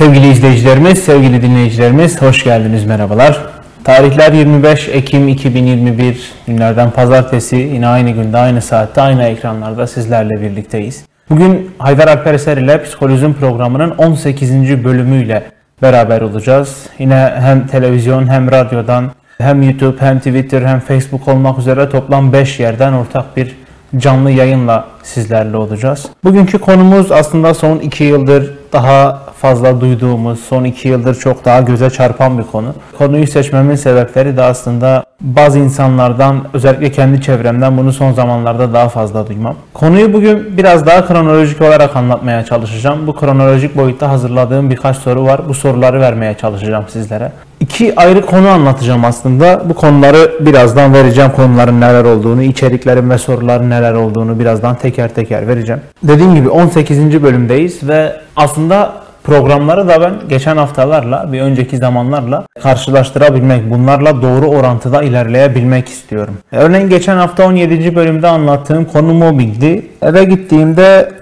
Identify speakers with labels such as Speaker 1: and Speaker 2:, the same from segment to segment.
Speaker 1: Sevgili izleyicilerimiz, sevgili dinleyicilerimiz hoş geldiniz, merhabalar. Tarihler 25 Ekim 2021 günlerden pazartesi yine aynı günde aynı saatte aynı ekranlarda sizlerle birlikteyiz. Bugün Haydar Alper Eser ile Psikolojim programının 18. bölümüyle beraber olacağız. Yine hem televizyon hem radyodan hem YouTube hem Twitter hem Facebook olmak üzere toplam 5 yerden ortak bir canlı yayınla sizlerle olacağız. Bugünkü konumuz aslında son 2 yıldır daha fazla duyduğumuz, son 2 yıldır çok daha göze çarpan bir konu. Konuyu seçmemin sebepleri de aslında bazı insanlardan, özellikle kendi çevremden bunu son zamanlarda daha fazla duymam. Konuyu bugün biraz daha kronolojik olarak anlatmaya çalışacağım. Bu kronolojik boyutta hazırladığım birkaç soru var. Bu soruları vermeye çalışacağım sizlere. İki ayrı konu anlatacağım aslında. Bu konuları birazdan vereceğim. Konuların neler olduğunu, içeriklerin ve soruların neler olduğunu birazdan teker teker vereceğim. Dediğim gibi 18. bölümdeyiz ve aslında programları da ben geçen haftalarla, bir önceki zamanlarla karşılaştırabilmek, bunlarla doğru orantıda ilerleyebilmek istiyorum. Örneğin geçen hafta 17. bölümde anlattığım konu mobbingdi. Eve gittiğimde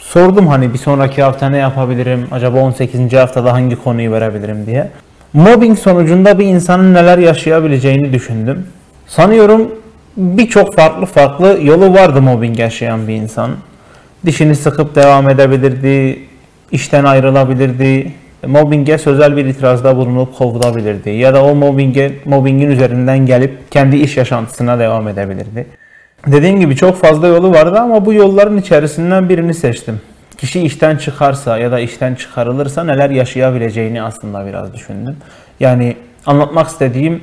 Speaker 1: sordum hani bir sonraki hafta ne yapabilirim, acaba 18. haftada hangi konuyu verebilirim diye. Mobbing sonucunda bir insanın neler yaşayabileceğini düşündüm. Sanıyorum birçok farklı farklı yolu vardı mobbing yaşayan bir insan. Dişini sıkıp devam edebilirdi, işten ayrılabilirdi, mobbinge sözel bir itirazda bulunup kovulabilirdi ya da o mobbinge, mobbingin üzerinden gelip kendi iş yaşantısına devam edebilirdi. Dediğim gibi çok fazla yolu vardı ama bu yolların içerisinden birini seçtim. Kişi işten çıkarsa ya da işten çıkarılırsa neler yaşayabileceğini aslında biraz düşündüm. Yani anlatmak istediğim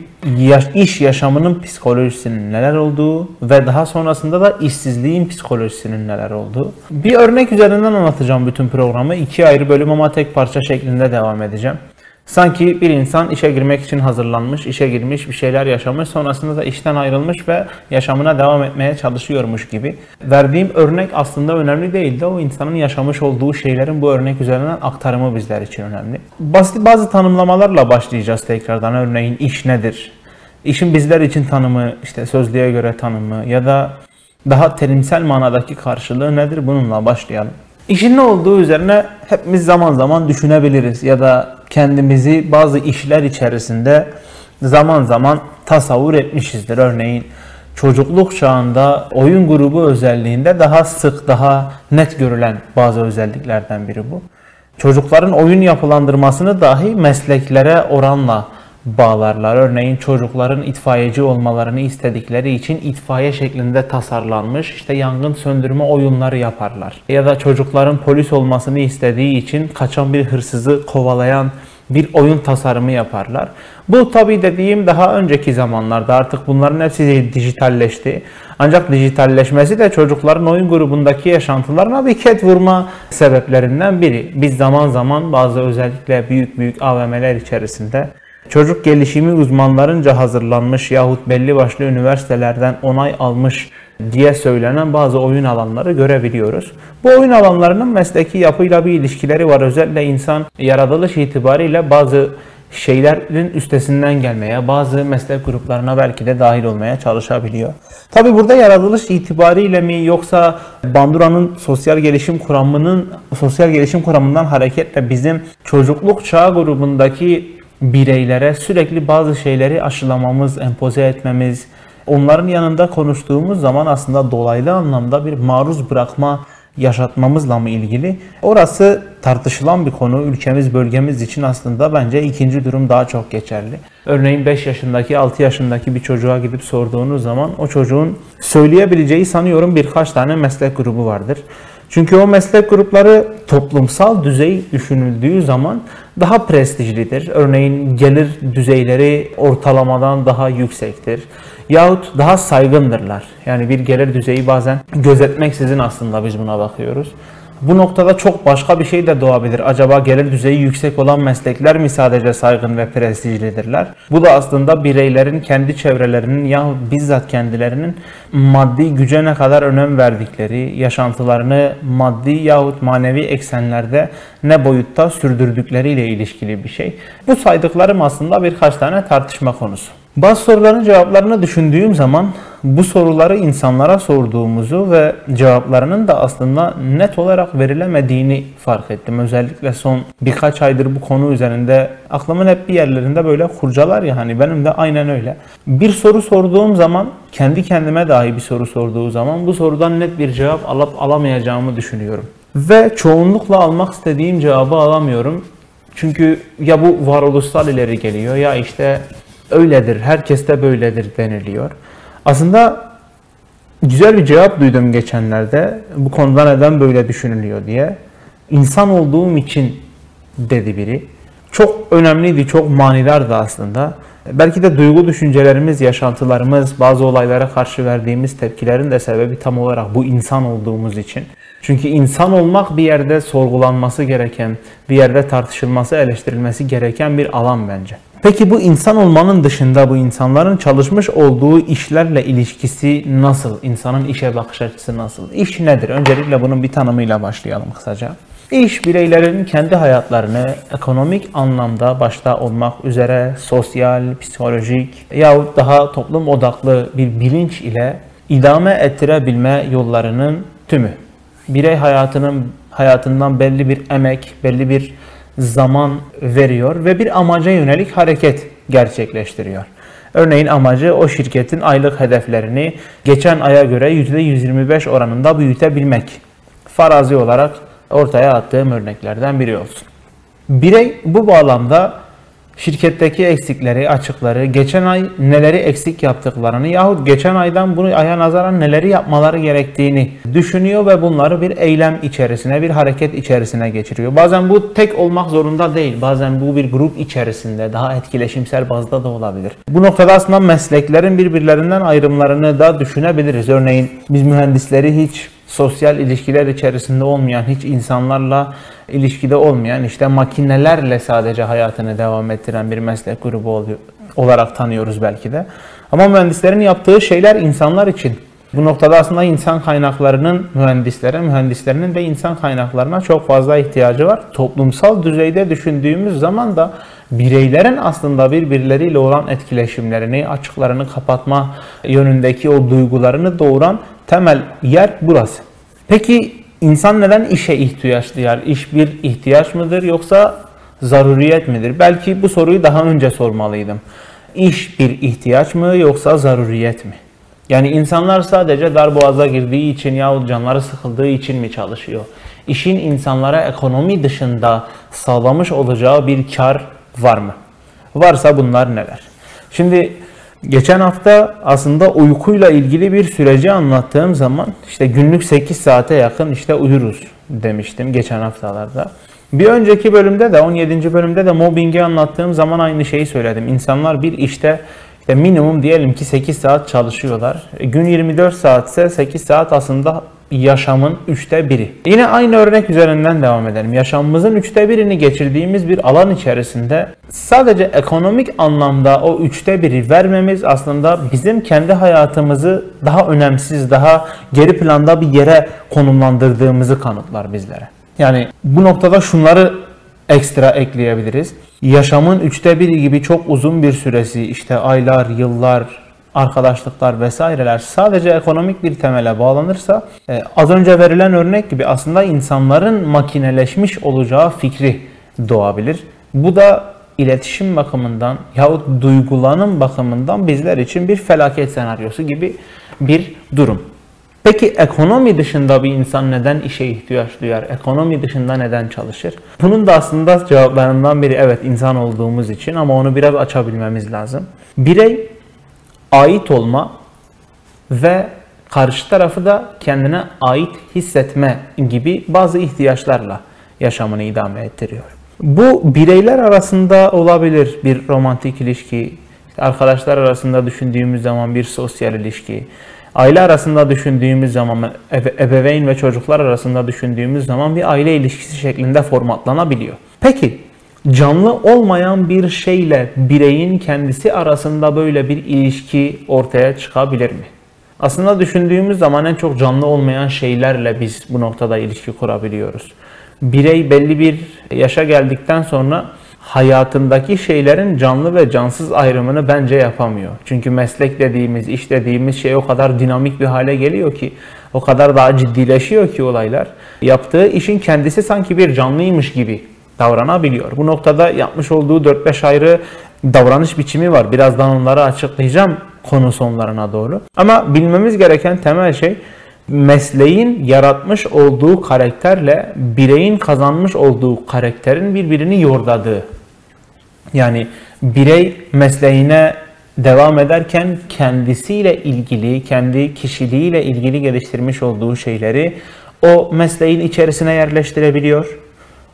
Speaker 1: iş yaşamının psikolojisinin neler olduğu ve daha sonrasında da işsizliğin psikolojisinin neler olduğu. Bir örnek üzerinden anlatacağım bütün programı. iki ayrı bölüm ama tek parça şeklinde devam edeceğim. Sanki bir insan işe girmek için hazırlanmış, işe girmiş, bir şeyler yaşamış, sonrasında da işten ayrılmış ve yaşamına devam etmeye çalışıyormuş gibi. Verdiğim örnek aslında önemli değil de o insanın yaşamış olduğu şeylerin bu örnek üzerinden aktarımı bizler için önemli. Basit bazı tanımlamalarla başlayacağız tekrardan. Örneğin iş nedir? İşin bizler için tanımı, işte sözlüğe göre tanımı ya da daha terimsel manadaki karşılığı nedir? Bununla başlayalım. İşin ne olduğu üzerine hepimiz zaman zaman düşünebiliriz ya da kendimizi bazı işler içerisinde zaman zaman tasavvur etmişizdir. Örneğin çocukluk çağında oyun grubu özelliğinde daha sık, daha net görülen bazı özelliklerden biri bu. Çocukların oyun yapılandırmasını dahi mesleklere oranla bağlarlar. Örneğin çocukların itfaiyeci olmalarını istedikleri için itfaiye şeklinde tasarlanmış işte yangın söndürme oyunları yaparlar. Ya da çocukların polis olmasını istediği için kaçan bir hırsızı kovalayan bir oyun tasarımı yaparlar. Bu tabi dediğim daha önceki zamanlarda artık bunların hepsi dijitalleşti. Ancak dijitalleşmesi de çocukların oyun grubundaki yaşantılarına bir ket vurma sebeplerinden biri. Biz zaman zaman bazı özellikle büyük büyük AVM'ler içerisinde çocuk gelişimi uzmanlarınca hazırlanmış yahut belli başlı üniversitelerden onay almış diye söylenen bazı oyun alanları görebiliyoruz. Bu oyun alanlarının mesleki yapıyla bir ilişkileri var. Özellikle insan yaratılış itibariyle bazı şeylerin üstesinden gelmeye, bazı meslek gruplarına belki de dahil olmaya çalışabiliyor. Tabi burada yaratılış itibariyle mi yoksa Bandura'nın sosyal gelişim kuramının sosyal gelişim kuramından hareketle bizim çocukluk çağı grubundaki bireylere sürekli bazı şeyleri aşılamamız, empoze etmemiz, onların yanında konuştuğumuz zaman aslında dolaylı anlamda bir maruz bırakma yaşatmamızla mı ilgili? Orası tartışılan bir konu. Ülkemiz, bölgemiz için aslında bence ikinci durum daha çok geçerli. Örneğin 5 yaşındaki, 6 yaşındaki bir çocuğa gidip sorduğunuz zaman o çocuğun söyleyebileceği sanıyorum birkaç tane meslek grubu vardır. Çünkü o meslek grupları toplumsal düzey düşünüldüğü zaman daha prestijlidir. Örneğin gelir düzeyleri ortalamadan daha yüksektir. Yahut daha saygındırlar. Yani bir gelir düzeyi bazen gözetmeksizin aslında biz buna bakıyoruz. Bu noktada çok başka bir şey de doğabilir. Acaba gelir düzeyi yüksek olan meslekler mi sadece saygın ve prestijlidirler? Bu da aslında bireylerin kendi çevrelerinin ya bizzat kendilerinin maddi güce ne kadar önem verdikleri, yaşantılarını maddi yahut manevi eksenlerde ne boyutta sürdürdükleriyle ilişkili bir şey. Bu saydıklarım aslında birkaç tane tartışma konusu. Bazı soruların cevaplarını düşündüğüm zaman bu soruları insanlara sorduğumuzu ve cevaplarının da aslında net olarak verilemediğini fark ettim. Özellikle son birkaç aydır bu konu üzerinde aklımın hep bir yerlerinde böyle kurcalar ya hani benim de aynen öyle. Bir soru sorduğum zaman kendi kendime dahi bir soru sorduğu zaman bu sorudan net bir cevap alıp alamayacağımı düşünüyorum. Ve çoğunlukla almak istediğim cevabı alamıyorum. Çünkü ya bu varoluşsal ileri geliyor ya işte öyledir, herkes de böyledir deniliyor. Aslında güzel bir cevap duydum geçenlerde. Bu konuda neden böyle düşünülüyor diye. İnsan olduğum için dedi biri. Çok önemliydi, çok manidardı aslında. Belki de duygu düşüncelerimiz, yaşantılarımız, bazı olaylara karşı verdiğimiz tepkilerin de sebebi tam olarak bu insan olduğumuz için. Çünkü insan olmak bir yerde sorgulanması gereken, bir yerde tartışılması, eleştirilmesi gereken bir alan bence. Peki bu insan olmanın dışında bu insanların çalışmış olduğu işlerle ilişkisi nasıl? İnsanın işe bakış açısı nasıl? İş nedir? Öncelikle bunun bir tanımıyla başlayalım kısaca. İş bireylerin kendi hayatlarını ekonomik anlamda başta olmak üzere sosyal, psikolojik yahut daha toplum odaklı bir bilinç ile idame ettirebilme yollarının tümü. Birey hayatının hayatından belli bir emek, belli bir zaman veriyor ve bir amaca yönelik hareket gerçekleştiriyor. Örneğin amacı o şirketin aylık hedeflerini geçen aya göre %125 oranında büyütebilmek. Farazi olarak ortaya attığım örneklerden biri olsun. Birey bu bağlamda şirketteki eksikleri, açıkları, geçen ay neleri eksik yaptıklarını yahut geçen aydan bunu aya nazaran neleri yapmaları gerektiğini düşünüyor ve bunları bir eylem içerisine, bir hareket içerisine geçiriyor. Bazen bu tek olmak zorunda değil. Bazen bu bir grup içerisinde daha etkileşimsel bazda da olabilir. Bu noktada aslında mesleklerin birbirlerinden ayrımlarını da düşünebiliriz. Örneğin biz mühendisleri hiç sosyal ilişkiler içerisinde olmayan, hiç insanlarla ilişkide olmayan, işte makinelerle sadece hayatını devam ettiren bir meslek grubu olarak tanıyoruz belki de. Ama mühendislerin yaptığı şeyler insanlar için. Bu noktada aslında insan kaynaklarının mühendislere, mühendislerinin de insan kaynaklarına çok fazla ihtiyacı var. Toplumsal düzeyde düşündüğümüz zaman da bireylerin aslında birbirleriyle olan etkileşimlerini, açıklarını kapatma yönündeki o duygularını doğuran temel yer burası. Peki insan neden işe ihtiyaç duyar? İş bir ihtiyaç mıdır yoksa zaruriyet midir? Belki bu soruyu daha önce sormalıydım. İş bir ihtiyaç mı yoksa zaruriyet mi? Yani insanlar sadece darboğaza girdiği için yahut canları sıkıldığı için mi çalışıyor? İşin insanlara ekonomi dışında sağlamış olacağı bir kar var mı? Varsa bunlar neler? Şimdi Geçen hafta aslında uykuyla ilgili bir süreci anlattığım zaman işte günlük 8 saate yakın işte uyuruz demiştim geçen haftalarda. Bir önceki bölümde de 17. bölümde de mobbingi anlattığım zaman aynı şeyi söyledim. İnsanlar bir işte işte minimum diyelim ki 8 saat çalışıyorlar. E, gün 24 saatse 8 saat aslında yaşamın üçte biri. Yine aynı örnek üzerinden devam edelim. Yaşamımızın üçte birini geçirdiğimiz bir alan içerisinde sadece ekonomik anlamda o üçte biri vermemiz aslında bizim kendi hayatımızı daha önemsiz, daha geri planda bir yere konumlandırdığımızı kanıtlar bizlere. Yani bu noktada şunları ekstra ekleyebiliriz. Yaşamın üçte biri gibi çok uzun bir süresi işte aylar, yıllar, arkadaşlıklar vesaireler sadece ekonomik bir temele bağlanırsa e, az önce verilen örnek gibi aslında insanların makineleşmiş olacağı fikri doğabilir. Bu da iletişim bakımından yahut duygulanım bakımından bizler için bir felaket senaryosu gibi bir durum. Peki ekonomi dışında bir insan neden işe ihtiyaç duyar? Ekonomi dışında neden çalışır? Bunun da aslında cevaplarından biri evet insan olduğumuz için ama onu biraz açabilmemiz lazım. Birey ait olma ve karşı tarafı da kendine ait hissetme gibi bazı ihtiyaçlarla yaşamını idame ettiriyor. Bu bireyler arasında olabilir bir romantik ilişki, arkadaşlar arasında düşündüğümüz zaman bir sosyal ilişki, aile arasında düşündüğümüz zaman, ebeveyn ve çocuklar arasında düşündüğümüz zaman bir aile ilişkisi şeklinde formatlanabiliyor. Peki canlı olmayan bir şeyle bireyin kendisi arasında böyle bir ilişki ortaya çıkabilir mi? Aslında düşündüğümüz zaman en çok canlı olmayan şeylerle biz bu noktada ilişki kurabiliyoruz. Birey belli bir yaşa geldikten sonra hayatındaki şeylerin canlı ve cansız ayrımını bence yapamıyor. Çünkü meslek dediğimiz, iş dediğimiz şey o kadar dinamik bir hale geliyor ki, o kadar daha ciddileşiyor ki olaylar. Yaptığı işin kendisi sanki bir canlıymış gibi davranabiliyor. Bu noktada yapmış olduğu 4-5 ayrı davranış biçimi var. Birazdan onları açıklayacağım konu sonlarına doğru. Ama bilmemiz gereken temel şey mesleğin yaratmış olduğu karakterle bireyin kazanmış olduğu karakterin birbirini yordadığı. Yani birey mesleğine devam ederken kendisiyle ilgili, kendi kişiliğiyle ilgili geliştirmiş olduğu şeyleri o mesleğin içerisine yerleştirebiliyor.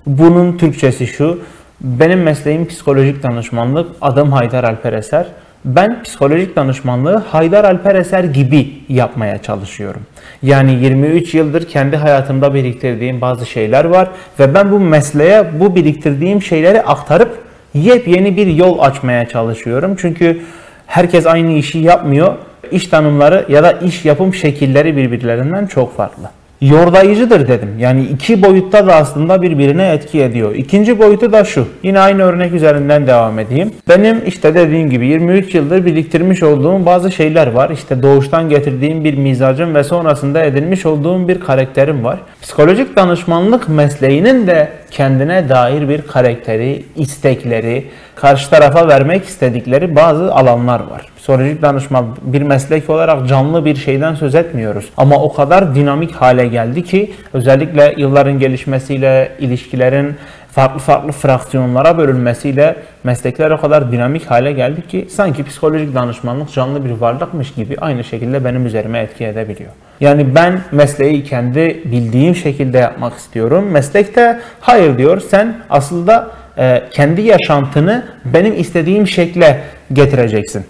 Speaker 1: Bunun Türkçesi şu, benim mesleğim psikolojik danışmanlık, adım Haydar Alper Eser. Ben psikolojik danışmanlığı Haydar Alper Eser gibi yapmaya çalışıyorum. Yani 23 yıldır kendi hayatımda biriktirdiğim bazı şeyler var ve ben bu mesleğe bu biriktirdiğim şeyleri aktarıp yepyeni bir yol açmaya çalışıyorum. Çünkü herkes aynı işi yapmıyor. İş tanımları ya da iş yapım şekilleri birbirlerinden çok farklı yordayıcıdır dedim. Yani iki boyutta da aslında birbirine etki ediyor. İkinci boyutu da şu. Yine aynı örnek üzerinden devam edeyim. Benim işte dediğim gibi 23 yıldır biriktirmiş olduğum bazı şeyler var. İşte doğuştan getirdiğim bir mizacım ve sonrasında edinmiş olduğum bir karakterim var. Psikolojik danışmanlık mesleğinin de kendine dair bir karakteri, istekleri, karşı tarafa vermek istedikleri bazı alanlar var. Psikolojik danışma bir meslek olarak canlı bir şeyden söz etmiyoruz. Ama o kadar dinamik hale geldi ki özellikle yılların gelişmesiyle ilişkilerin farklı farklı fraksiyonlara bölünmesiyle meslekler o kadar dinamik hale geldi ki sanki psikolojik danışmanlık canlı bir varlıkmış gibi aynı şekilde benim üzerime etki edebiliyor. Yani ben mesleği kendi bildiğim şekilde yapmak istiyorum. Meslekte hayır diyor sen aslında e, kendi yaşantını benim istediğim şekle getireceksin.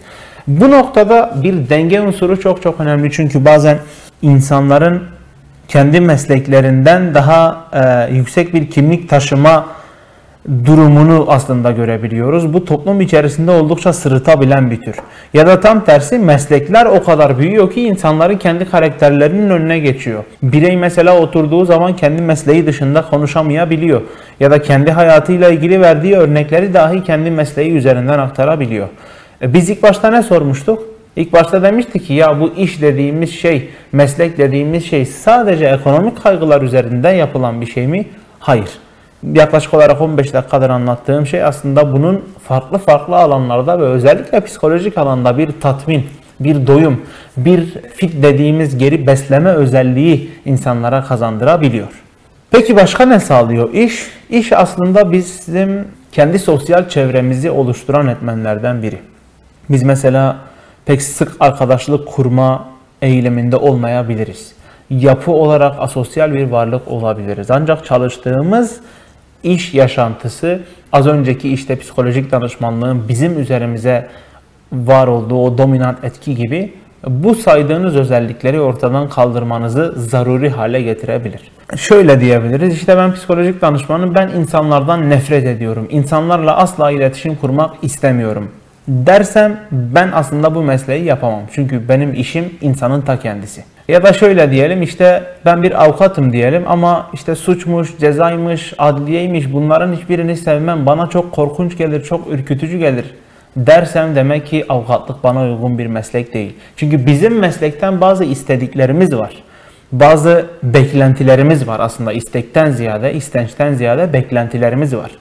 Speaker 1: Bu noktada bir denge unsuru çok çok önemli çünkü bazen insanların kendi mesleklerinden daha e, yüksek bir kimlik taşıma durumunu aslında görebiliyoruz. Bu toplum içerisinde oldukça sırıtabilen bir tür. Ya da tam tersi meslekler o kadar büyüyor ki insanları kendi karakterlerinin önüne geçiyor. Birey mesela oturduğu zaman kendi mesleği dışında konuşamayabiliyor. Ya da kendi hayatıyla ilgili verdiği örnekleri dahi kendi mesleği üzerinden aktarabiliyor. E biz ilk başta ne sormuştuk? İlk başta demiştik ki ya bu iş dediğimiz şey, meslek dediğimiz şey sadece ekonomik kaygılar üzerinden yapılan bir şey mi? Hayır. Yaklaşık olarak 15 dakikadır anlattığım şey aslında bunun farklı farklı alanlarda ve özellikle psikolojik alanda bir tatmin, bir doyum, bir fit dediğimiz geri besleme özelliği insanlara kazandırabiliyor. Peki başka ne sağlıyor iş? İş aslında bizim kendi sosyal çevremizi oluşturan etmenlerden biri. Biz mesela pek sık arkadaşlık kurma eğiliminde olmayabiliriz. Yapı olarak asosyal bir varlık olabiliriz. Ancak çalıştığımız iş yaşantısı az önceki işte psikolojik danışmanlığın bizim üzerimize var olduğu o dominant etki gibi bu saydığınız özellikleri ortadan kaldırmanızı zaruri hale getirebilir. Şöyle diyebiliriz işte ben psikolojik danışmanım ben insanlardan nefret ediyorum. İnsanlarla asla iletişim kurmak istemiyorum dersem ben aslında bu mesleği yapamam. Çünkü benim işim insanın ta kendisi. Ya da şöyle diyelim işte ben bir avukatım diyelim ama işte suçmuş, cezaymış, adliyeymiş bunların hiçbirini sevmem. Bana çok korkunç gelir, çok ürkütücü gelir dersem demek ki avukatlık bana uygun bir meslek değil. Çünkü bizim meslekten bazı istediklerimiz var. Bazı beklentilerimiz var aslında istekten ziyade, istençten ziyade beklentilerimiz var.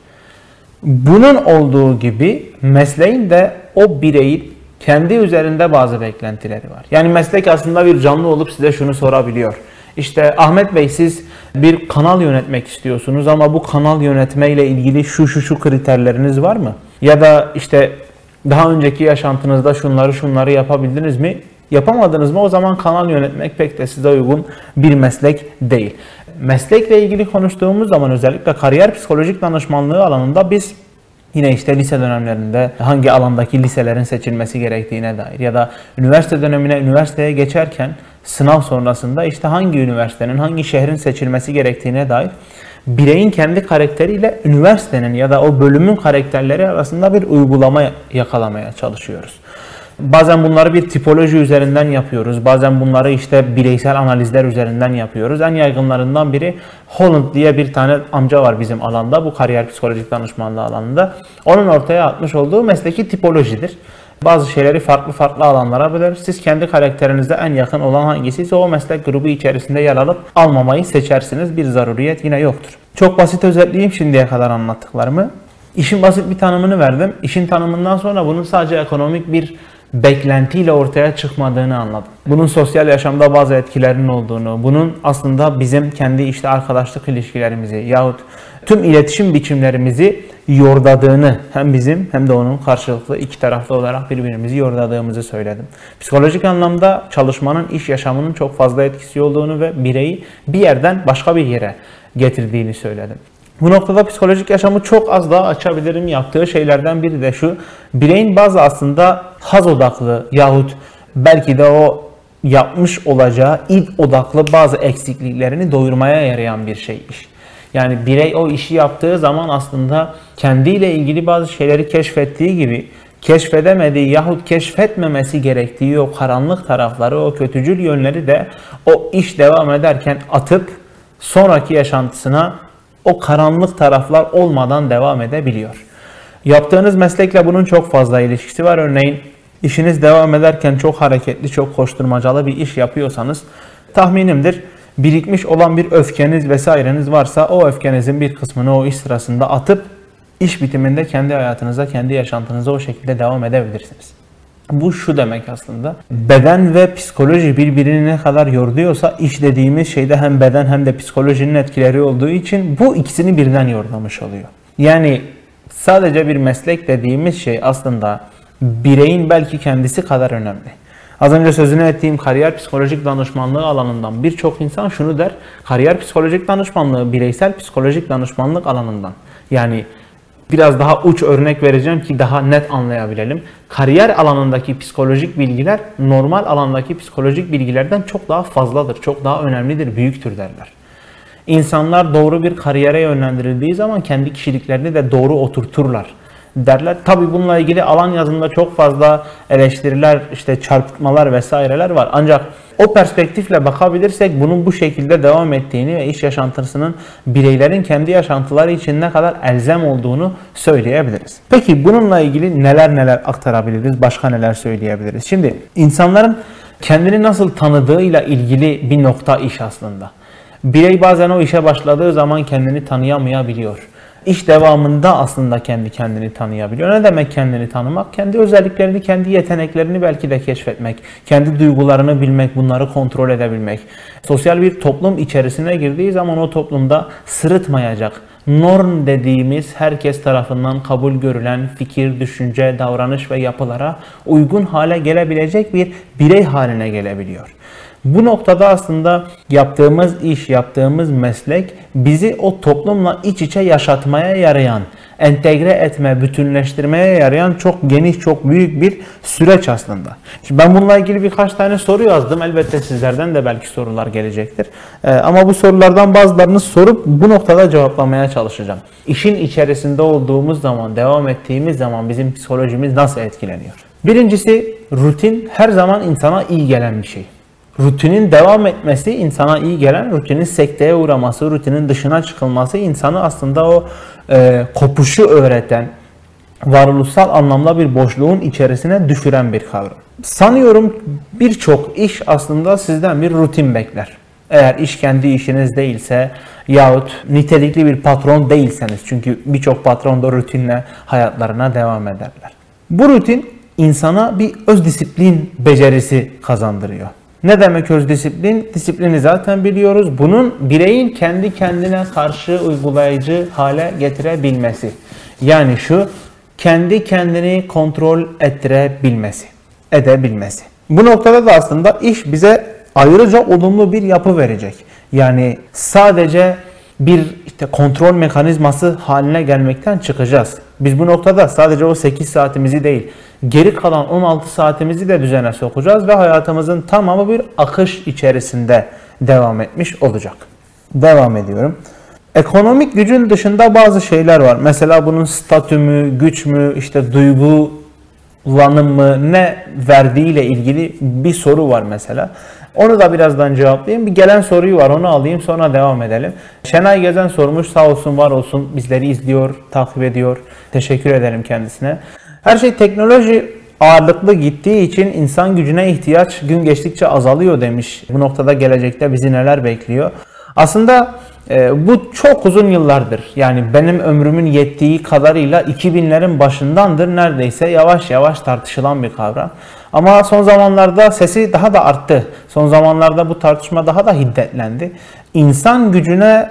Speaker 1: Bunun olduğu gibi mesleğin de o bireyin kendi üzerinde bazı beklentileri var. Yani meslek aslında bir canlı olup size şunu sorabiliyor. İşte Ahmet Bey siz bir kanal yönetmek istiyorsunuz ama bu kanal yönetme ile ilgili şu şu şu kriterleriniz var mı? Ya da işte daha önceki yaşantınızda şunları şunları yapabildiniz mi? Yapamadınız mı? O zaman kanal yönetmek pek de size uygun bir meslek değil meslekle ilgili konuştuğumuz zaman özellikle kariyer psikolojik danışmanlığı alanında biz Yine işte lise dönemlerinde hangi alandaki liselerin seçilmesi gerektiğine dair ya da üniversite dönemine üniversiteye geçerken sınav sonrasında işte hangi üniversitenin hangi şehrin seçilmesi gerektiğine dair bireyin kendi karakteriyle üniversitenin ya da o bölümün karakterleri arasında bir uygulama yakalamaya çalışıyoruz. Bazen bunları bir tipoloji üzerinden yapıyoruz. Bazen bunları işte bireysel analizler üzerinden yapıyoruz. En yaygınlarından biri Holland diye bir tane amca var bizim alanda. Bu kariyer psikolojik danışmanlığı alanında. Onun ortaya atmış olduğu mesleki tipolojidir. Bazı şeyleri farklı farklı alanlara böler. Siz kendi karakterinizde en yakın olan hangisiyse o meslek grubu içerisinde yer alıp almamayı seçersiniz. Bir zaruriyet yine yoktur. Çok basit özetleyeyim şimdiye kadar anlattıklarımı. İşin basit bir tanımını verdim. İşin tanımından sonra bunun sadece ekonomik bir beklentiyle ortaya çıkmadığını anladım. Bunun sosyal yaşamda bazı etkilerinin olduğunu, bunun aslında bizim kendi işte arkadaşlık ilişkilerimizi yahut tüm iletişim biçimlerimizi yordadığını hem bizim hem de onun karşılıklı iki taraflı olarak birbirimizi yordadığımızı söyledim. Psikolojik anlamda çalışmanın iş yaşamının çok fazla etkisi olduğunu ve bireyi bir yerden başka bir yere getirdiğini söyledim. Bu noktada psikolojik yaşamı çok az daha açabilirim. Yaptığı şeylerden biri de şu. Bireyin bazı aslında haz odaklı yahut belki de o yapmış olacağı id odaklı bazı eksikliklerini doyurmaya yarayan bir şey iş. Yani birey o işi yaptığı zaman aslında kendiyle ilgili bazı şeyleri keşfettiği gibi keşfedemediği yahut keşfetmemesi gerektiği o karanlık tarafları, o kötücül yönleri de o iş devam ederken atıp sonraki yaşantısına o karanlık taraflar olmadan devam edebiliyor. Yaptığınız meslekle bunun çok fazla ilişkisi var. Örneğin işiniz devam ederken çok hareketli, çok koşturmacalı bir iş yapıyorsanız tahminimdir birikmiş olan bir öfkeniz vesaireniz varsa o öfkenizin bir kısmını o iş sırasında atıp iş bitiminde kendi hayatınıza, kendi yaşantınıza o şekilde devam edebilirsiniz. Bu şu demek aslında. Beden ve psikoloji birbirini ne kadar yorduyorsa iş dediğimiz şeyde hem beden hem de psikolojinin etkileri olduğu için bu ikisini birden yordamış oluyor. Yani sadece bir meslek dediğimiz şey aslında bireyin belki kendisi kadar önemli. Az önce sözünü ettiğim kariyer psikolojik danışmanlığı alanından birçok insan şunu der. Kariyer psikolojik danışmanlığı bireysel psikolojik danışmanlık alanından. Yani biraz daha uç örnek vereceğim ki daha net anlayabilelim. Kariyer alanındaki psikolojik bilgiler normal alandaki psikolojik bilgilerden çok daha fazladır, çok daha önemlidir, büyüktür derler. İnsanlar doğru bir kariyere yönlendirildiği zaman kendi kişiliklerini de doğru oturturlar derler. Tabi bununla ilgili alan yazımında çok fazla eleştiriler, işte çarpıtmalar vesaireler var. Ancak o perspektifle bakabilirsek bunun bu şekilde devam ettiğini ve iş yaşantısının bireylerin kendi yaşantıları için ne kadar elzem olduğunu söyleyebiliriz. Peki bununla ilgili neler neler aktarabiliriz, başka neler söyleyebiliriz? Şimdi insanların kendini nasıl tanıdığıyla ilgili bir nokta iş aslında. Birey bazen o işe başladığı zaman kendini tanıyamayabiliyor iş devamında aslında kendi kendini tanıyabiliyor. Ne demek kendini tanımak? Kendi özelliklerini, kendi yeteneklerini belki de keşfetmek, kendi duygularını bilmek, bunları kontrol edebilmek. Sosyal bir toplum içerisine girdiği zaman o toplumda sırıtmayacak, norm dediğimiz herkes tarafından kabul görülen fikir, düşünce, davranış ve yapılara uygun hale gelebilecek bir birey haline gelebiliyor. Bu noktada aslında yaptığımız iş, yaptığımız meslek bizi o toplumla iç içe yaşatmaya yarayan, entegre etme, bütünleştirmeye yarayan çok geniş, çok büyük bir süreç aslında. Şimdi ben bununla ilgili birkaç tane soru yazdım. Elbette sizlerden de belki sorular gelecektir. Ee, ama bu sorulardan bazılarını sorup bu noktada cevaplamaya çalışacağım. İşin içerisinde olduğumuz zaman, devam ettiğimiz zaman bizim psikolojimiz nasıl etkileniyor? Birincisi rutin her zaman insana iyi gelen bir şey rutinin devam etmesi insana iyi gelen, rutinin sekteye uğraması, rutinin dışına çıkılması insanı aslında o e, kopuşu öğreten, varoluşsal anlamda bir boşluğun içerisine düşüren bir kavram. Sanıyorum birçok iş aslında sizden bir rutin bekler. Eğer iş kendi işiniz değilse yahut nitelikli bir patron değilseniz çünkü birçok patron da rutinle hayatlarına devam ederler. Bu rutin insana bir öz disiplin becerisi kazandırıyor. Ne demek öz disiplin? Disiplini zaten biliyoruz. Bunun bireyin kendi kendine karşı uygulayıcı hale getirebilmesi. Yani şu kendi kendini kontrol ettirebilmesi, edebilmesi. Bu noktada da aslında iş bize ayrıca olumlu bir yapı verecek. Yani sadece bir işte kontrol mekanizması haline gelmekten çıkacağız. Biz bu noktada sadece o 8 saatimizi değil, geri kalan 16 saatimizi de düzene sokacağız ve hayatımızın tamamı bir akış içerisinde devam etmiş olacak. Devam ediyorum. Ekonomik gücün dışında bazı şeyler var. Mesela bunun statü mü, güç mü, işte duygu kullanımı ne verdiğiyle ilgili bir soru var mesela. Onu da birazdan cevaplayayım. Bir gelen soruyu var onu alayım sonra devam edelim. Şenay Gezen sormuş sağ olsun var olsun bizleri izliyor, takip ediyor. Teşekkür ederim kendisine. Her şey teknoloji ağırlıklı gittiği için insan gücüne ihtiyaç gün geçtikçe azalıyor demiş. Bu noktada gelecekte bizi neler bekliyor? Aslında e, bu çok uzun yıllardır. Yani benim ömrümün yettiği kadarıyla 2000'lerin başındandır neredeyse yavaş yavaş tartışılan bir kavram. Ama son zamanlarda sesi daha da arttı. Son zamanlarda bu tartışma daha da hiddetlendi. İnsan gücüne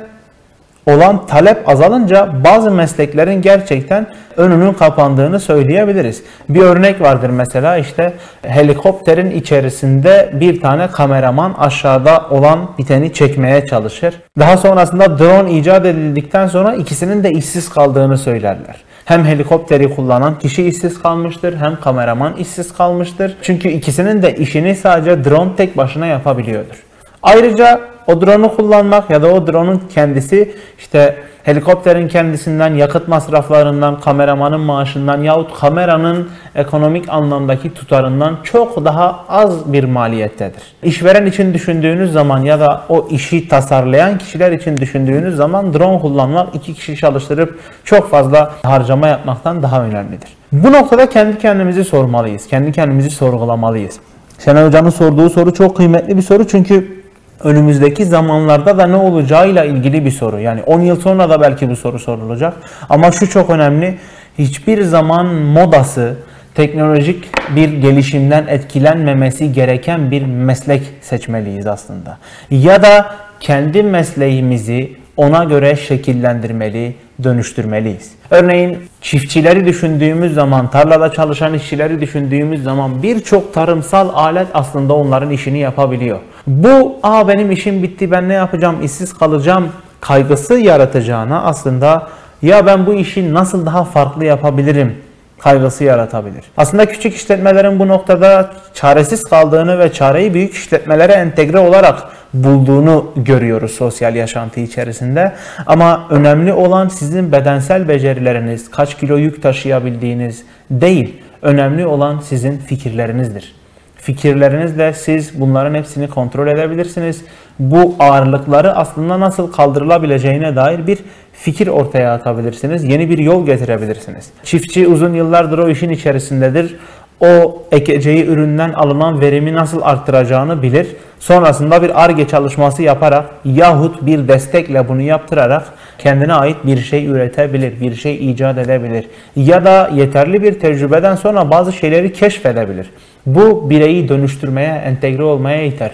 Speaker 1: olan talep azalınca bazı mesleklerin gerçekten önünün kapandığını söyleyebiliriz. Bir örnek vardır mesela işte helikopterin içerisinde bir tane kameraman aşağıda olan biteni çekmeye çalışır. Daha sonrasında drone icat edildikten sonra ikisinin de işsiz kaldığını söylerler. Hem helikopteri kullanan kişi işsiz kalmıştır hem kameraman işsiz kalmıştır. Çünkü ikisinin de işini sadece drone tek başına yapabiliyordur. Ayrıca o drone'u kullanmak ya da o drone'un kendisi işte helikopterin kendisinden, yakıt masraflarından, kameramanın maaşından yahut kameranın ekonomik anlamdaki tutarından çok daha az bir maliyettedir. İşveren için düşündüğünüz zaman ya da o işi tasarlayan kişiler için düşündüğünüz zaman drone kullanmak iki kişi çalıştırıp çok fazla harcama yapmaktan daha önemlidir. Bu noktada kendi kendimizi sormalıyız. Kendi kendimizi sorgulamalıyız. Şenay Hoca'nın sorduğu soru çok kıymetli bir soru çünkü önümüzdeki zamanlarda da ne olacağıyla ilgili bir soru. Yani 10 yıl sonra da belki bu soru sorulacak. Ama şu çok önemli. Hiçbir zaman modası, teknolojik bir gelişimden etkilenmemesi gereken bir meslek seçmeliyiz aslında. Ya da kendi mesleğimizi ona göre şekillendirmeli, dönüştürmeliyiz. Örneğin çiftçileri düşündüğümüz zaman, tarlada çalışan işçileri düşündüğümüz zaman birçok tarımsal alet aslında onların işini yapabiliyor. Bu, aa benim işim bitti ben ne yapacağım, işsiz kalacağım kaygısı yaratacağına aslında ya ben bu işi nasıl daha farklı yapabilirim kaygısı yaratabilir. Aslında küçük işletmelerin bu noktada çaresiz kaldığını ve çareyi büyük işletmelere entegre olarak bulduğunu görüyoruz sosyal yaşantı içerisinde. Ama önemli olan sizin bedensel becerileriniz, kaç kilo yük taşıyabildiğiniz değil. Önemli olan sizin fikirlerinizdir. Fikirlerinizle siz bunların hepsini kontrol edebilirsiniz. Bu ağırlıkları aslında nasıl kaldırılabileceğine dair bir fikir ortaya atabilirsiniz. Yeni bir yol getirebilirsiniz. Çiftçi uzun yıllardır o işin içerisindedir. O ekeceği üründen alınan verimi nasıl arttıracağını bilir. Sonrasında bir ARGE çalışması yaparak yahut bir destekle bunu yaptırarak kendine ait bir şey üretebilir, bir şey icat edebilir. Ya da yeterli bir tecrübeden sonra bazı şeyleri keşfedebilir. Bu bireyi dönüştürmeye, entegre olmaya iter.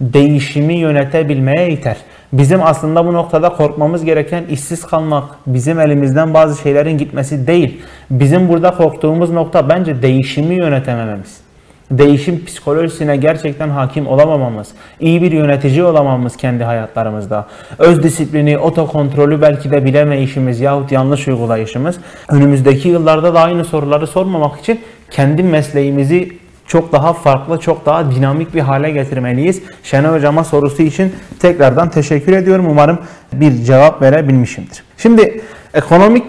Speaker 1: Değişimi yönetebilmeye iter. Bizim aslında bu noktada korkmamız gereken işsiz kalmak, bizim elimizden bazı şeylerin gitmesi değil. Bizim burada korktuğumuz nokta bence değişimi yönetemememiz. Değişim psikolojisine gerçekten hakim olamamamız, iyi bir yönetici olamamamız kendi hayatlarımızda, öz disiplini, otokontrolü belki de bilemeyişimiz yahut yanlış uygulayışımız, önümüzdeki yıllarda da aynı soruları sormamak için kendi mesleğimizi çok daha farklı, çok daha dinamik bir hale getirmeliyiz. Şenay Hocama sorusu için tekrardan teşekkür ediyorum. Umarım bir cevap verebilmişimdir. Şimdi ekonomik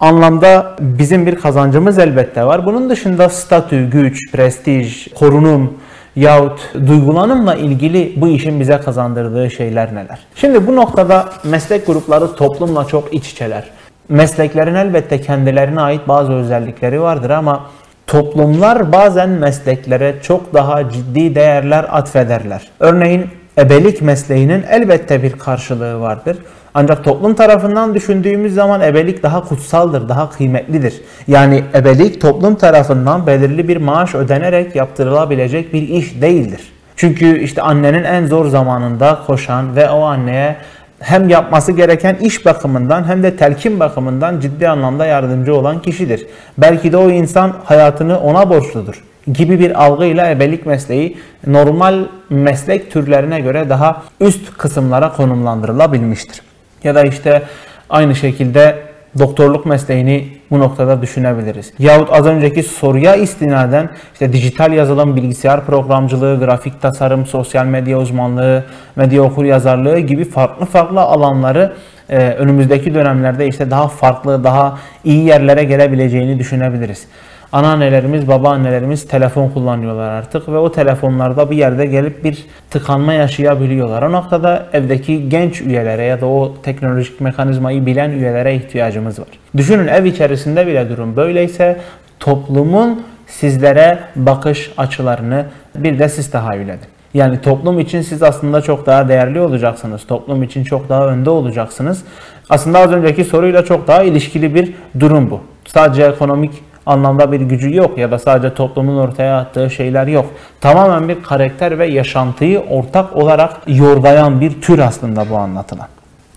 Speaker 1: anlamda bizim bir kazancımız elbette var. Bunun dışında statü, güç, prestij, korunum yahut duygulanımla ilgili bu işin bize kazandırdığı şeyler neler? Şimdi bu noktada meslek grupları toplumla çok iç içeler. Mesleklerin elbette kendilerine ait bazı özellikleri vardır ama toplumlar bazen mesleklere çok daha ciddi değerler atfederler. Örneğin ebelik mesleğinin elbette bir karşılığı vardır. Ancak toplum tarafından düşündüğümüz zaman ebelik daha kutsaldır, daha kıymetlidir. Yani ebelik toplum tarafından belirli bir maaş ödenerek yaptırılabilecek bir iş değildir. Çünkü işte annenin en zor zamanında koşan ve o anneye hem yapması gereken iş bakımından hem de telkin bakımından ciddi anlamda yardımcı olan kişidir. Belki de o insan hayatını ona borçludur gibi bir algıyla ebelik mesleği normal meslek türlerine göre daha üst kısımlara konumlandırılabilmiştir. Ya da işte aynı şekilde doktorluk mesleğini bu noktada düşünebiliriz. Yahut az önceki soruya istinaden işte dijital yazılım, bilgisayar programcılığı, grafik tasarım, sosyal medya uzmanlığı, medya okur yazarlığı gibi farklı farklı alanları e, önümüzdeki dönemlerde işte daha farklı, daha iyi yerlere gelebileceğini düşünebiliriz. Anneannelerimiz, babaannelerimiz telefon kullanıyorlar artık ve o telefonlarda bir yerde gelip bir tıkanma yaşayabiliyorlar. O noktada evdeki genç üyelere ya da o teknolojik mekanizmayı bilen üyelere ihtiyacımız var. Düşünün ev içerisinde bile durum böyleyse toplumun sizlere bakış açılarını bir de siz tahayyül edin. Yani toplum için siz aslında çok daha değerli olacaksınız. Toplum için çok daha önde olacaksınız. Aslında az önceki soruyla çok daha ilişkili bir durum bu. Sadece ekonomik anlamda bir gücü yok ya da sadece toplumun ortaya attığı şeyler yok. Tamamen bir karakter ve yaşantıyı ortak olarak yordayan bir tür aslında bu anlatılan.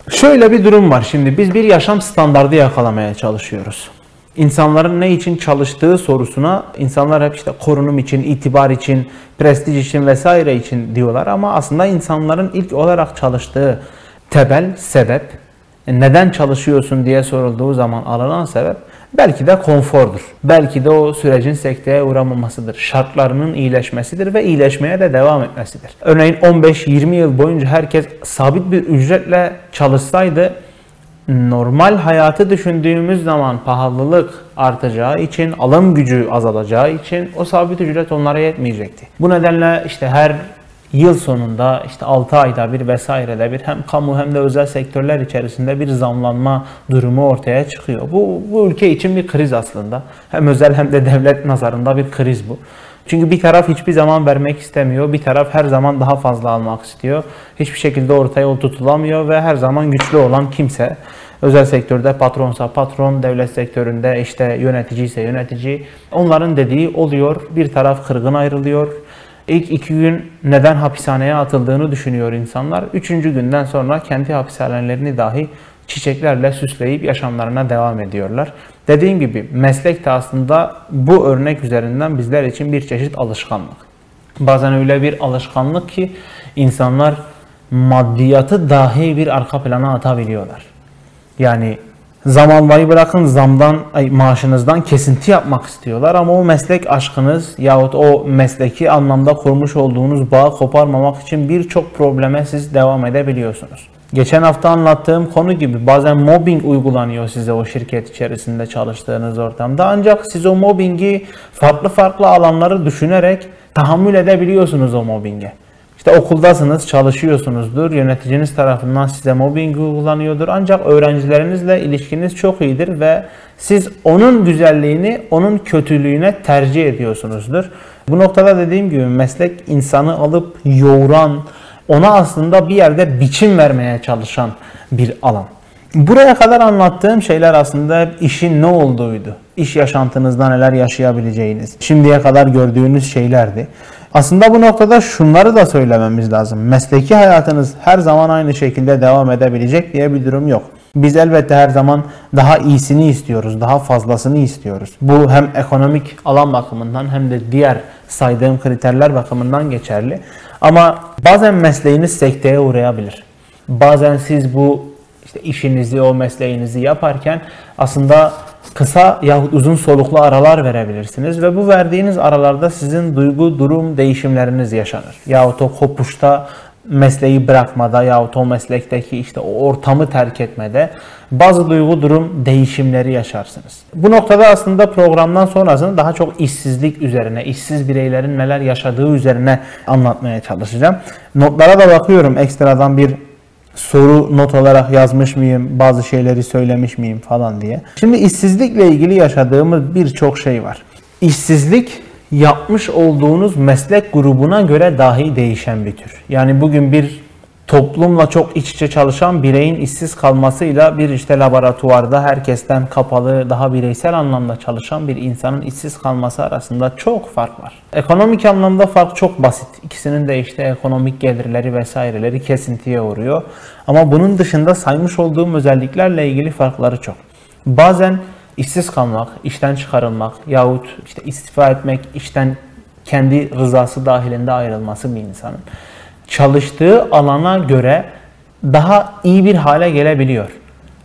Speaker 1: Şöyle bir durum var şimdi biz bir yaşam standardı yakalamaya çalışıyoruz. İnsanların ne için çalıştığı sorusuna insanlar hep işte korunum için, itibar için, prestij için vesaire için diyorlar ama aslında insanların ilk olarak çalıştığı temel sebep neden çalışıyorsun diye sorulduğu zaman alınan sebep belki de konfordur. Belki de o sürecin sekteye uğramamasıdır. Şartlarının iyileşmesidir ve iyileşmeye de devam etmesidir. Örneğin 15-20 yıl boyunca herkes sabit bir ücretle çalışsaydı normal hayatı düşündüğümüz zaman pahalılık artacağı için, alım gücü azalacağı için o sabit ücret onlara yetmeyecekti. Bu nedenle işte her yıl sonunda işte 6 ayda bir vesairede bir hem kamu hem de özel sektörler içerisinde bir zamlanma durumu ortaya çıkıyor. Bu, bu ülke için bir kriz aslında. Hem özel hem de devlet nazarında bir kriz bu. Çünkü bir taraf hiçbir zaman vermek istemiyor. Bir taraf her zaman daha fazla almak istiyor. Hiçbir şekilde ortaya yol tutulamıyor ve her zaman güçlü olan kimse. Özel sektörde patronsa patron, devlet sektöründe işte yönetici ise yönetici. Onların dediği oluyor. Bir taraf kırgın ayrılıyor. İlk iki gün neden hapishaneye atıldığını düşünüyor insanlar. Üçüncü günden sonra kendi hapishanelerini dahi çiçeklerle süsleyip yaşamlarına devam ediyorlar. Dediğim gibi meslek de aslında bu örnek üzerinden bizler için bir çeşit alışkanlık. Bazen öyle bir alışkanlık ki insanlar maddiyatı dahi bir arka plana atabiliyorlar. Yani zam almayı bırakın zamdan ay, maaşınızdan kesinti yapmak istiyorlar ama o meslek aşkınız yahut o mesleki anlamda kurmuş olduğunuz bağı koparmamak için birçok probleme siz devam edebiliyorsunuz. Geçen hafta anlattığım konu gibi bazen mobbing uygulanıyor size o şirket içerisinde çalıştığınız ortamda. Ancak siz o mobbingi farklı farklı alanları düşünerek tahammül edebiliyorsunuz o mobbinge. İşte okuldasınız, çalışıyorsunuzdur. Yöneticiniz tarafından size mobbing uygulanıyordur. Ancak öğrencilerinizle ilişkiniz çok iyidir ve siz onun güzelliğini onun kötülüğüne tercih ediyorsunuzdur. Bu noktada dediğim gibi meslek insanı alıp yoğuran, ona aslında bir yerde biçim vermeye çalışan bir alan. Buraya kadar anlattığım şeyler aslında işin ne olduğuydu. İş yaşantınızda neler yaşayabileceğiniz, şimdiye kadar gördüğünüz şeylerdi. Aslında bu noktada şunları da söylememiz lazım. Mesleki hayatınız her zaman aynı şekilde devam edebilecek diye bir durum yok. Biz elbette her zaman daha iyisini istiyoruz, daha fazlasını istiyoruz. Bu hem ekonomik alan bakımından hem de diğer saydığım kriterler bakımından geçerli. Ama bazen mesleğiniz sekteye uğrayabilir. Bazen siz bu işte işinizi, o mesleğinizi yaparken aslında kısa yahut uzun soluklu aralar verebilirsiniz ve bu verdiğiniz aralarda sizin duygu, durum değişimleriniz yaşanır. Yahut o kopuşta mesleği bırakmada yahut o meslekteki işte o ortamı terk etmede bazı duygu durum değişimleri yaşarsınız. Bu noktada aslında programdan sonrasını daha çok işsizlik üzerine, işsiz bireylerin neler yaşadığı üzerine anlatmaya çalışacağım. Notlara da bakıyorum ekstradan bir soru not olarak yazmış mıyım, bazı şeyleri söylemiş miyim falan diye. Şimdi işsizlikle ilgili yaşadığımız birçok şey var. İşsizlik yapmış olduğunuz meslek grubuna göre dahi değişen bir tür. Yani bugün bir toplumla çok iç içe çalışan bireyin işsiz kalmasıyla bir işte laboratuvarda herkesten kapalı, daha bireysel anlamda çalışan bir insanın işsiz kalması arasında çok fark var. Ekonomik anlamda fark çok basit. İkisinin de işte ekonomik gelirleri vesaireleri kesintiye uğruyor. Ama bunun dışında saymış olduğum özelliklerle ilgili farkları çok. Bazen işsiz kalmak, işten çıkarılmak yahut işte istifa etmek, işten kendi rızası dahilinde ayrılması bir insanın çalıştığı alana göre daha iyi bir hale gelebiliyor.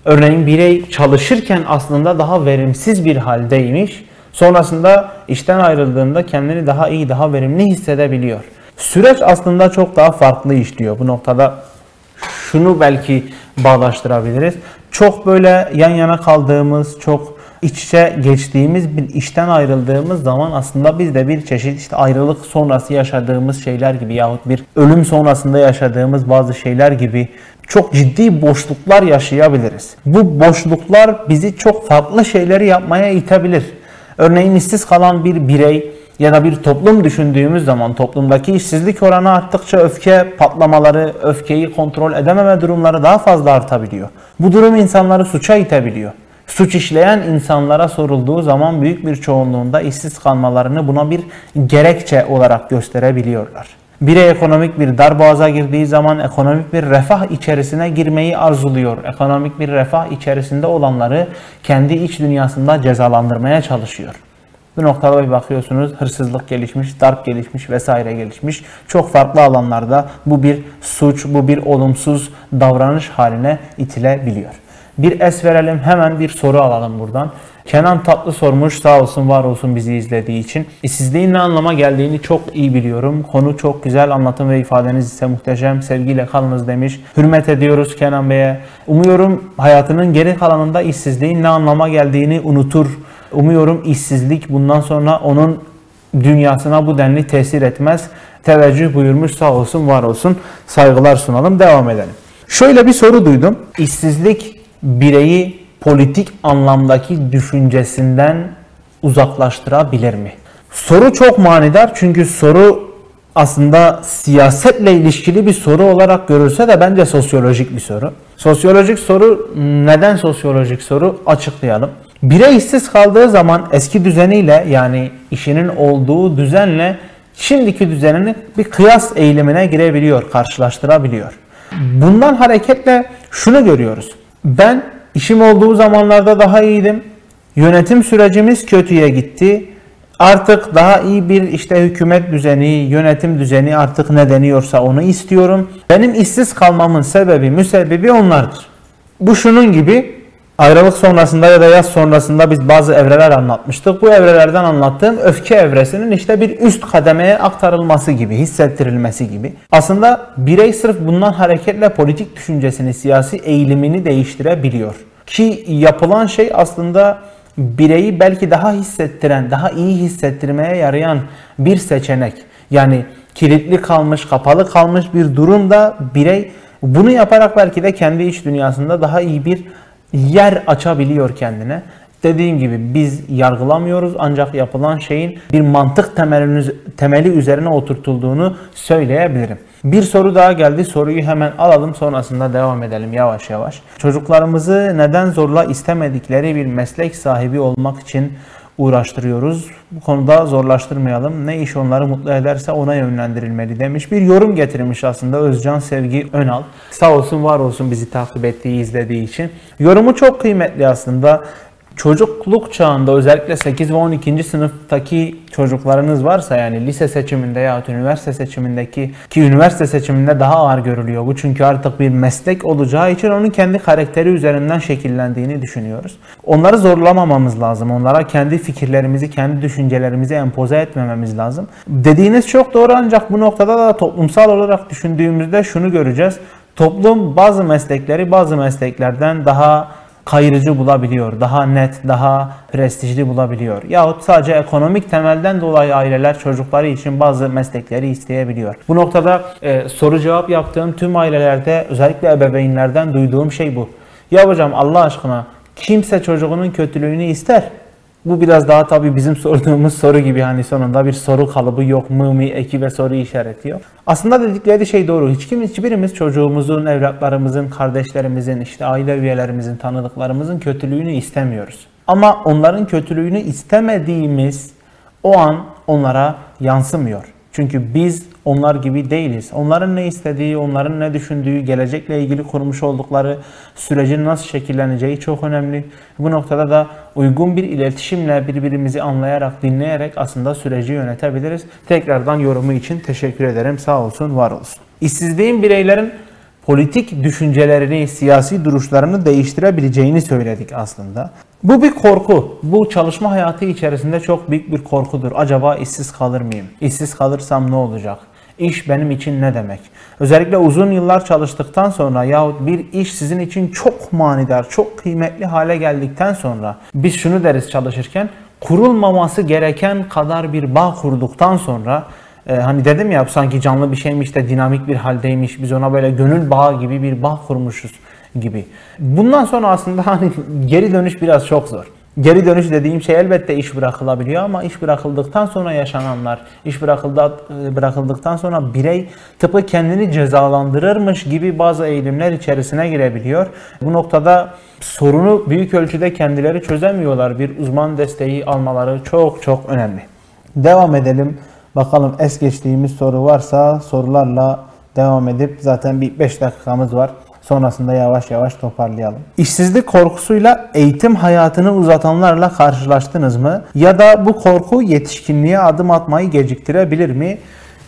Speaker 1: Örneğin birey çalışırken aslında daha verimsiz bir haldeymiş. Sonrasında işten ayrıldığında kendini daha iyi, daha verimli hissedebiliyor. Süreç aslında çok daha farklı işliyor. Bu noktada şunu belki bağlaştırabiliriz. Çok böyle yan yana kaldığımız, çok iç içe geçtiğimiz bir işten ayrıldığımız zaman aslında biz de bir çeşit işte ayrılık sonrası yaşadığımız şeyler gibi yahut bir ölüm sonrasında yaşadığımız bazı şeyler gibi çok ciddi boşluklar yaşayabiliriz. Bu boşluklar bizi çok farklı şeyleri yapmaya itebilir. Örneğin işsiz kalan bir birey ya da bir toplum düşündüğümüz zaman toplumdaki işsizlik oranı arttıkça öfke patlamaları, öfkeyi kontrol edememe durumları daha fazla artabiliyor. Bu durum insanları suça itebiliyor. Suç işleyen insanlara sorulduğu zaman büyük bir çoğunluğunda işsiz kalmalarını buna bir gerekçe olarak gösterebiliyorlar. Birey ekonomik bir darboğaza girdiği zaman ekonomik bir refah içerisine girmeyi arzuluyor. Ekonomik bir refah içerisinde olanları kendi iç dünyasında cezalandırmaya çalışıyor. Bu noktada bir bakıyorsunuz hırsızlık gelişmiş, darp gelişmiş vesaire gelişmiş. Çok farklı alanlarda bu bir suç, bu bir olumsuz davranış haline itilebiliyor. Bir es verelim hemen bir soru alalım buradan. Kenan Tatlı sormuş sağ olsun var olsun bizi izlediği için. İşsizliğin ne anlama geldiğini çok iyi biliyorum. Konu çok güzel anlatım ve ifadeniz ise muhteşem. Sevgiyle kalınız demiş. Hürmet ediyoruz Kenan Bey'e. Umuyorum hayatının geri kalanında işsizliğin ne anlama geldiğini unutur. Umuyorum işsizlik bundan sonra onun dünyasına bu denli tesir etmez. Teveccüh buyurmuş sağ olsun var olsun. Saygılar sunalım devam edelim. Şöyle bir soru duydum. İşsizlik bireyi politik anlamdaki düşüncesinden uzaklaştırabilir mi? Soru çok manidar çünkü soru aslında siyasetle ilişkili bir soru olarak görülse de bence sosyolojik bir soru. Sosyolojik soru neden sosyolojik soru açıklayalım. Birey işsiz kaldığı zaman eski düzeniyle yani işinin olduğu düzenle şimdiki düzenini bir kıyas eğilimine girebiliyor, karşılaştırabiliyor. Bundan hareketle şunu görüyoruz. Ben işim olduğu zamanlarda daha iyiydim. Yönetim sürecimiz kötüye gitti. Artık daha iyi bir işte hükümet düzeni, yönetim düzeni artık ne deniyorsa onu istiyorum. Benim işsiz kalmamın sebebi, müsebbibi onlardır. Bu şunun gibi ayrılık sonrasında ya da yaz sonrasında biz bazı evreler anlatmıştık. Bu evrelerden anlattığım öfke evresinin işte bir üst kademeye aktarılması gibi, hissettirilmesi gibi. Aslında birey sırf bundan hareketle politik düşüncesini, siyasi eğilimini değiştirebiliyor. Ki yapılan şey aslında bireyi belki daha hissettiren, daha iyi hissettirmeye yarayan bir seçenek. Yani kilitli kalmış, kapalı kalmış bir durumda birey bunu yaparak belki de kendi iç dünyasında daha iyi bir yer açabiliyor kendine. Dediğim gibi biz yargılamıyoruz ancak yapılan şeyin bir mantık temeli üzerine oturtulduğunu söyleyebilirim. Bir soru daha geldi. Soruyu hemen alalım sonrasında devam edelim yavaş yavaş. Çocuklarımızı neden zorla istemedikleri bir meslek sahibi olmak için uğraştırıyoruz. Bu konuda zorlaştırmayalım. Ne iş onları mutlu ederse ona yönlendirilmeli demiş. Bir yorum getirmiş aslında Özcan Sevgi Önal. Sağ olsun var olsun bizi takip ettiği, izlediği için. Yorumu çok kıymetli aslında çocukluk çağında özellikle 8 ve 12. sınıftaki çocuklarınız varsa yani lise seçiminde ya üniversite seçimindeki ki üniversite seçiminde daha ağır görülüyor bu çünkü artık bir meslek olacağı için onun kendi karakteri üzerinden şekillendiğini düşünüyoruz. Onları zorlamamamız lazım. Onlara kendi fikirlerimizi, kendi düşüncelerimizi empoze etmememiz lazım. Dediğiniz çok doğru ancak bu noktada da toplumsal olarak düşündüğümüzde şunu göreceğiz. Toplum bazı meslekleri bazı mesleklerden daha kayırıcı bulabiliyor, daha net, daha prestijli bulabiliyor. Yahut sadece ekonomik temelden dolayı aileler çocukları için bazı meslekleri isteyebiliyor. Bu noktada e, soru cevap yaptığım tüm ailelerde özellikle ebeveynlerden duyduğum şey bu. Ya hocam Allah aşkına kimse çocuğunun kötülüğünü ister. Bu biraz daha tabii bizim sorduğumuz soru gibi hani sonunda bir soru kalıbı yok mu mi eki ve soru işaretiyor. Aslında dedikleri şey doğru. Hiç kim hiçbirimiz çocuğumuzun, evlatlarımızın, kardeşlerimizin, işte aile üyelerimizin, tanıdıklarımızın kötülüğünü istemiyoruz. Ama onların kötülüğünü istemediğimiz o an onlara yansımıyor. Çünkü biz onlar gibi değiliz. Onların ne istediği, onların ne düşündüğü, gelecekle ilgili kurmuş oldukları sürecin nasıl şekilleneceği çok önemli. Bu noktada da uygun bir iletişimle birbirimizi anlayarak, dinleyerek aslında süreci yönetebiliriz. Tekrardan yorumu için teşekkür ederim. Sağ olsun, var olsun. İşsizliğin bireylerin politik düşüncelerini, siyasi duruşlarını değiştirebileceğini söyledik aslında. Bu bir korku. Bu çalışma hayatı içerisinde çok büyük bir korkudur. Acaba işsiz kalır mıyım? İşsiz kalırsam ne olacak? İş benim için ne demek? Özellikle uzun yıllar çalıştıktan sonra yahut bir iş sizin için çok manidar, çok kıymetli hale geldikten sonra biz şunu deriz çalışırken kurulmaması gereken kadar bir bağ kurduktan sonra e, hani dedim ya sanki canlı bir şeymiş de dinamik bir haldeymiş biz ona böyle gönül bağı gibi bir bağ kurmuşuz gibi. Bundan sonra aslında hani geri dönüş biraz çok zor. Geri dönüş dediğim şey elbette iş bırakılabiliyor ama iş bırakıldıktan sonra yaşananlar, iş bırakıldı, bırakıldıktan sonra birey tıpkı kendini cezalandırırmış gibi bazı eğilimler içerisine girebiliyor. Bu noktada sorunu büyük ölçüde kendileri çözemiyorlar. Bir uzman desteği almaları çok çok önemli. Devam edelim. Bakalım es geçtiğimiz soru varsa sorularla devam edip zaten bir 5 dakikamız var. Sonrasında yavaş yavaş toparlayalım. İşsizlik korkusuyla eğitim hayatını uzatanlarla karşılaştınız mı? Ya da bu korku yetişkinliğe adım atmayı geciktirebilir mi?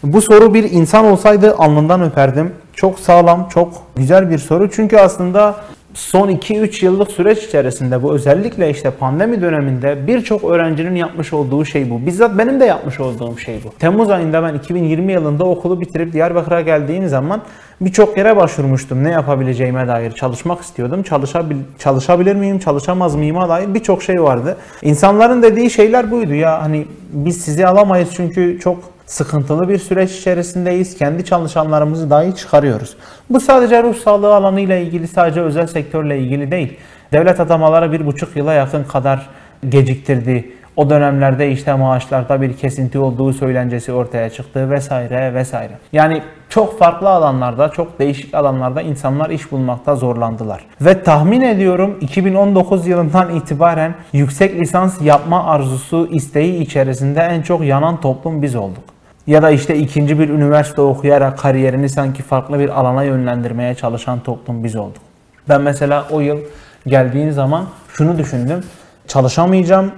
Speaker 1: Bu soru bir insan olsaydı alnından öperdim. Çok sağlam, çok güzel bir soru. Çünkü aslında son 2-3 yıllık süreç içerisinde bu özellikle işte pandemi döneminde birçok öğrencinin yapmış olduğu şey bu. Bizzat benim de yapmış olduğum şey bu. Temmuz ayında ben 2020 yılında okulu bitirip Diyarbakır'a geldiğim zaman birçok yere başvurmuştum. Ne yapabileceğime dair çalışmak istiyordum. Çalışabil çalışabilir miyim, çalışamaz mıyıma dair birçok şey vardı. İnsanların dediği şeyler buydu ya hani biz sizi alamayız çünkü çok sıkıntılı bir süreç içerisindeyiz. Kendi çalışanlarımızı dahi çıkarıyoruz. Bu sadece ruh sağlığı alanıyla ilgili, sadece özel sektörle ilgili değil. Devlet atamaları bir buçuk yıla yakın kadar geciktirdi. O dönemlerde işte maaşlarda bir kesinti olduğu söylencesi ortaya çıktı vesaire vesaire. Yani çok farklı alanlarda, çok değişik alanlarda insanlar iş bulmakta zorlandılar. Ve tahmin ediyorum 2019 yılından itibaren yüksek lisans yapma arzusu, isteği içerisinde en çok yanan toplum biz olduk. Ya da işte ikinci bir üniversite okuyarak kariyerini sanki farklı bir alana yönlendirmeye çalışan toplum biz olduk. Ben mesela o yıl geldiğim zaman şunu düşündüm. Çalışamayacağım,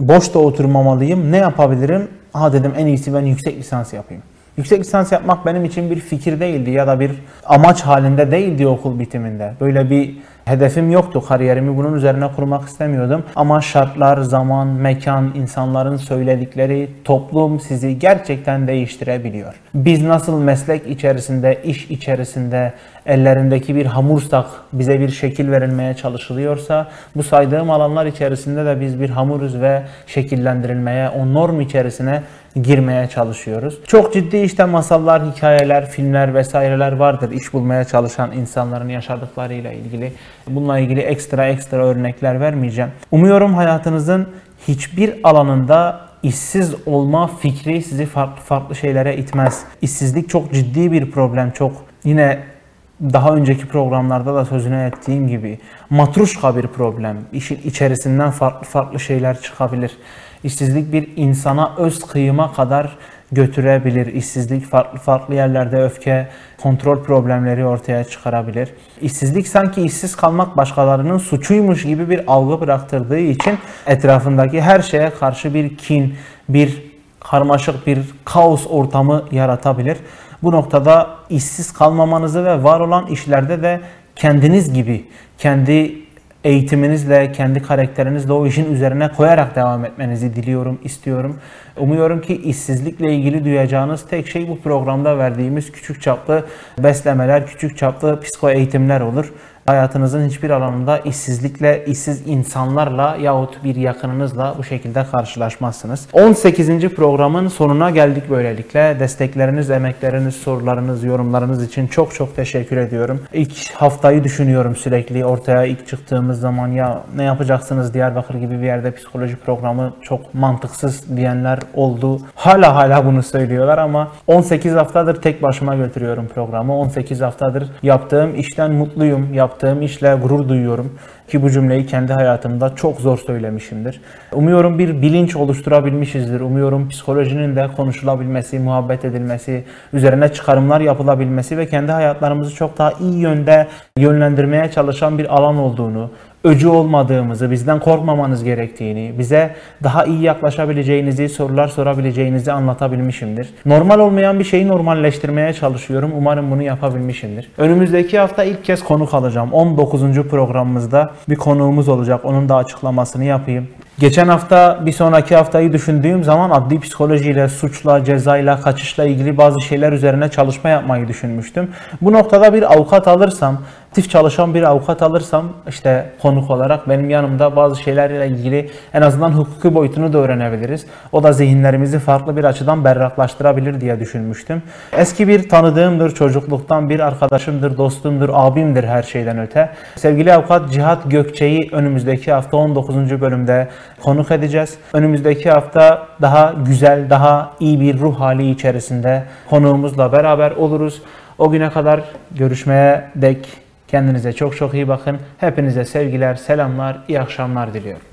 Speaker 1: boş da oturmamalıyım. Ne yapabilirim? Ha dedim en iyisi ben yüksek lisans yapayım. Yüksek lisans yapmak benim için bir fikir değildi ya da bir amaç halinde değildi okul bitiminde. Böyle bir hedefim yoktu. Kariyerimi bunun üzerine kurmak istemiyordum. Ama şartlar, zaman, mekan, insanların söyledikleri, toplum sizi gerçekten değiştirebiliyor. Biz nasıl meslek içerisinde, iş içerisinde ellerindeki bir hamursak bize bir şekil verilmeye çalışılıyorsa bu saydığım alanlar içerisinde de biz bir hamuruz ve şekillendirilmeye, o norm içerisine girmeye çalışıyoruz. Çok ciddi işte masallar, hikayeler, filmler vesaireler vardır iş bulmaya çalışan insanların yaşadıklarıyla ilgili. Bununla ilgili ekstra ekstra örnekler vermeyeceğim. Umuyorum hayatınızın hiçbir alanında işsiz olma fikri sizi farklı farklı şeylere itmez. İşsizlik çok ciddi bir problem. Çok yine daha önceki programlarda da sözüne ettiğim gibi matruşka bir problem. İşin içerisinden farklı farklı şeyler çıkabilir. İşsizlik bir insana öz kıyıma kadar götürebilir. İşsizlik farklı farklı yerlerde öfke, kontrol problemleri ortaya çıkarabilir. İşsizlik sanki işsiz kalmak başkalarının suçuymuş gibi bir algı bıraktırdığı için etrafındaki her şeye karşı bir kin, bir karmaşık bir kaos ortamı yaratabilir. Bu noktada işsiz kalmamanızı ve var olan işlerde de kendiniz gibi, kendi eğitiminizle, kendi karakterinizle o işin üzerine koyarak devam etmenizi diliyorum, istiyorum. Umuyorum ki işsizlikle ilgili duyacağınız tek şey bu programda verdiğimiz küçük çaplı beslemeler, küçük çaplı psiko eğitimler olur hayatınızın hiçbir alanında işsizlikle, işsiz insanlarla yahut bir yakınınızla bu şekilde karşılaşmazsınız. 18. programın sonuna geldik böylelikle. Destekleriniz, emekleriniz, sorularınız, yorumlarınız için çok çok teşekkür ediyorum. İlk haftayı düşünüyorum sürekli. Ortaya ilk çıktığımız zaman ya ne yapacaksınız Diyarbakır gibi bir yerde psikoloji programı çok mantıksız diyenler oldu. Hala hala bunu söylüyorlar ama 18 haftadır tek başıma götürüyorum programı. 18 haftadır yaptığım işten mutluyum. Yaptığım yaptığım işle gurur duyuyorum ki bu cümleyi kendi hayatımda çok zor söylemişimdir. Umuyorum bir bilinç oluşturabilmişizdir. Umuyorum psikolojinin de konuşulabilmesi, muhabbet edilmesi, üzerine çıkarımlar yapılabilmesi ve kendi hayatlarımızı çok daha iyi yönde yönlendirmeye çalışan bir alan olduğunu, öcü olmadığımızı, bizden korkmamanız gerektiğini, bize daha iyi yaklaşabileceğinizi, sorular sorabileceğinizi anlatabilmişimdir. Normal olmayan bir şeyi normalleştirmeye çalışıyorum. Umarım bunu yapabilmişimdir. Önümüzdeki hafta ilk kez konuk alacağım. 19. programımızda bir konuğumuz olacak. Onun da açıklamasını yapayım. Geçen hafta bir sonraki haftayı düşündüğüm zaman adli psikolojiyle, suçla, cezayla, kaçışla ilgili bazı şeyler üzerine çalışma yapmayı düşünmüştüm. Bu noktada bir avukat alırsam, aktif çalışan bir avukat alırsam işte konuk olarak benim yanımda bazı şeylerle ilgili en azından hukuki boyutunu da öğrenebiliriz. O da zihinlerimizi farklı bir açıdan berraklaştırabilir diye düşünmüştüm. Eski bir tanıdığımdır, çocukluktan bir arkadaşımdır, dostumdur, abimdir her şeyden öte. Sevgili avukat Cihat Gökçe'yi önümüzdeki hafta 19. bölümde konuk edeceğiz. Önümüzdeki hafta daha güzel, daha iyi bir ruh hali içerisinde konuğumuzla beraber oluruz. O güne kadar görüşmeye dek kendinize çok çok iyi bakın. Hepinize sevgiler, selamlar, iyi akşamlar diliyorum.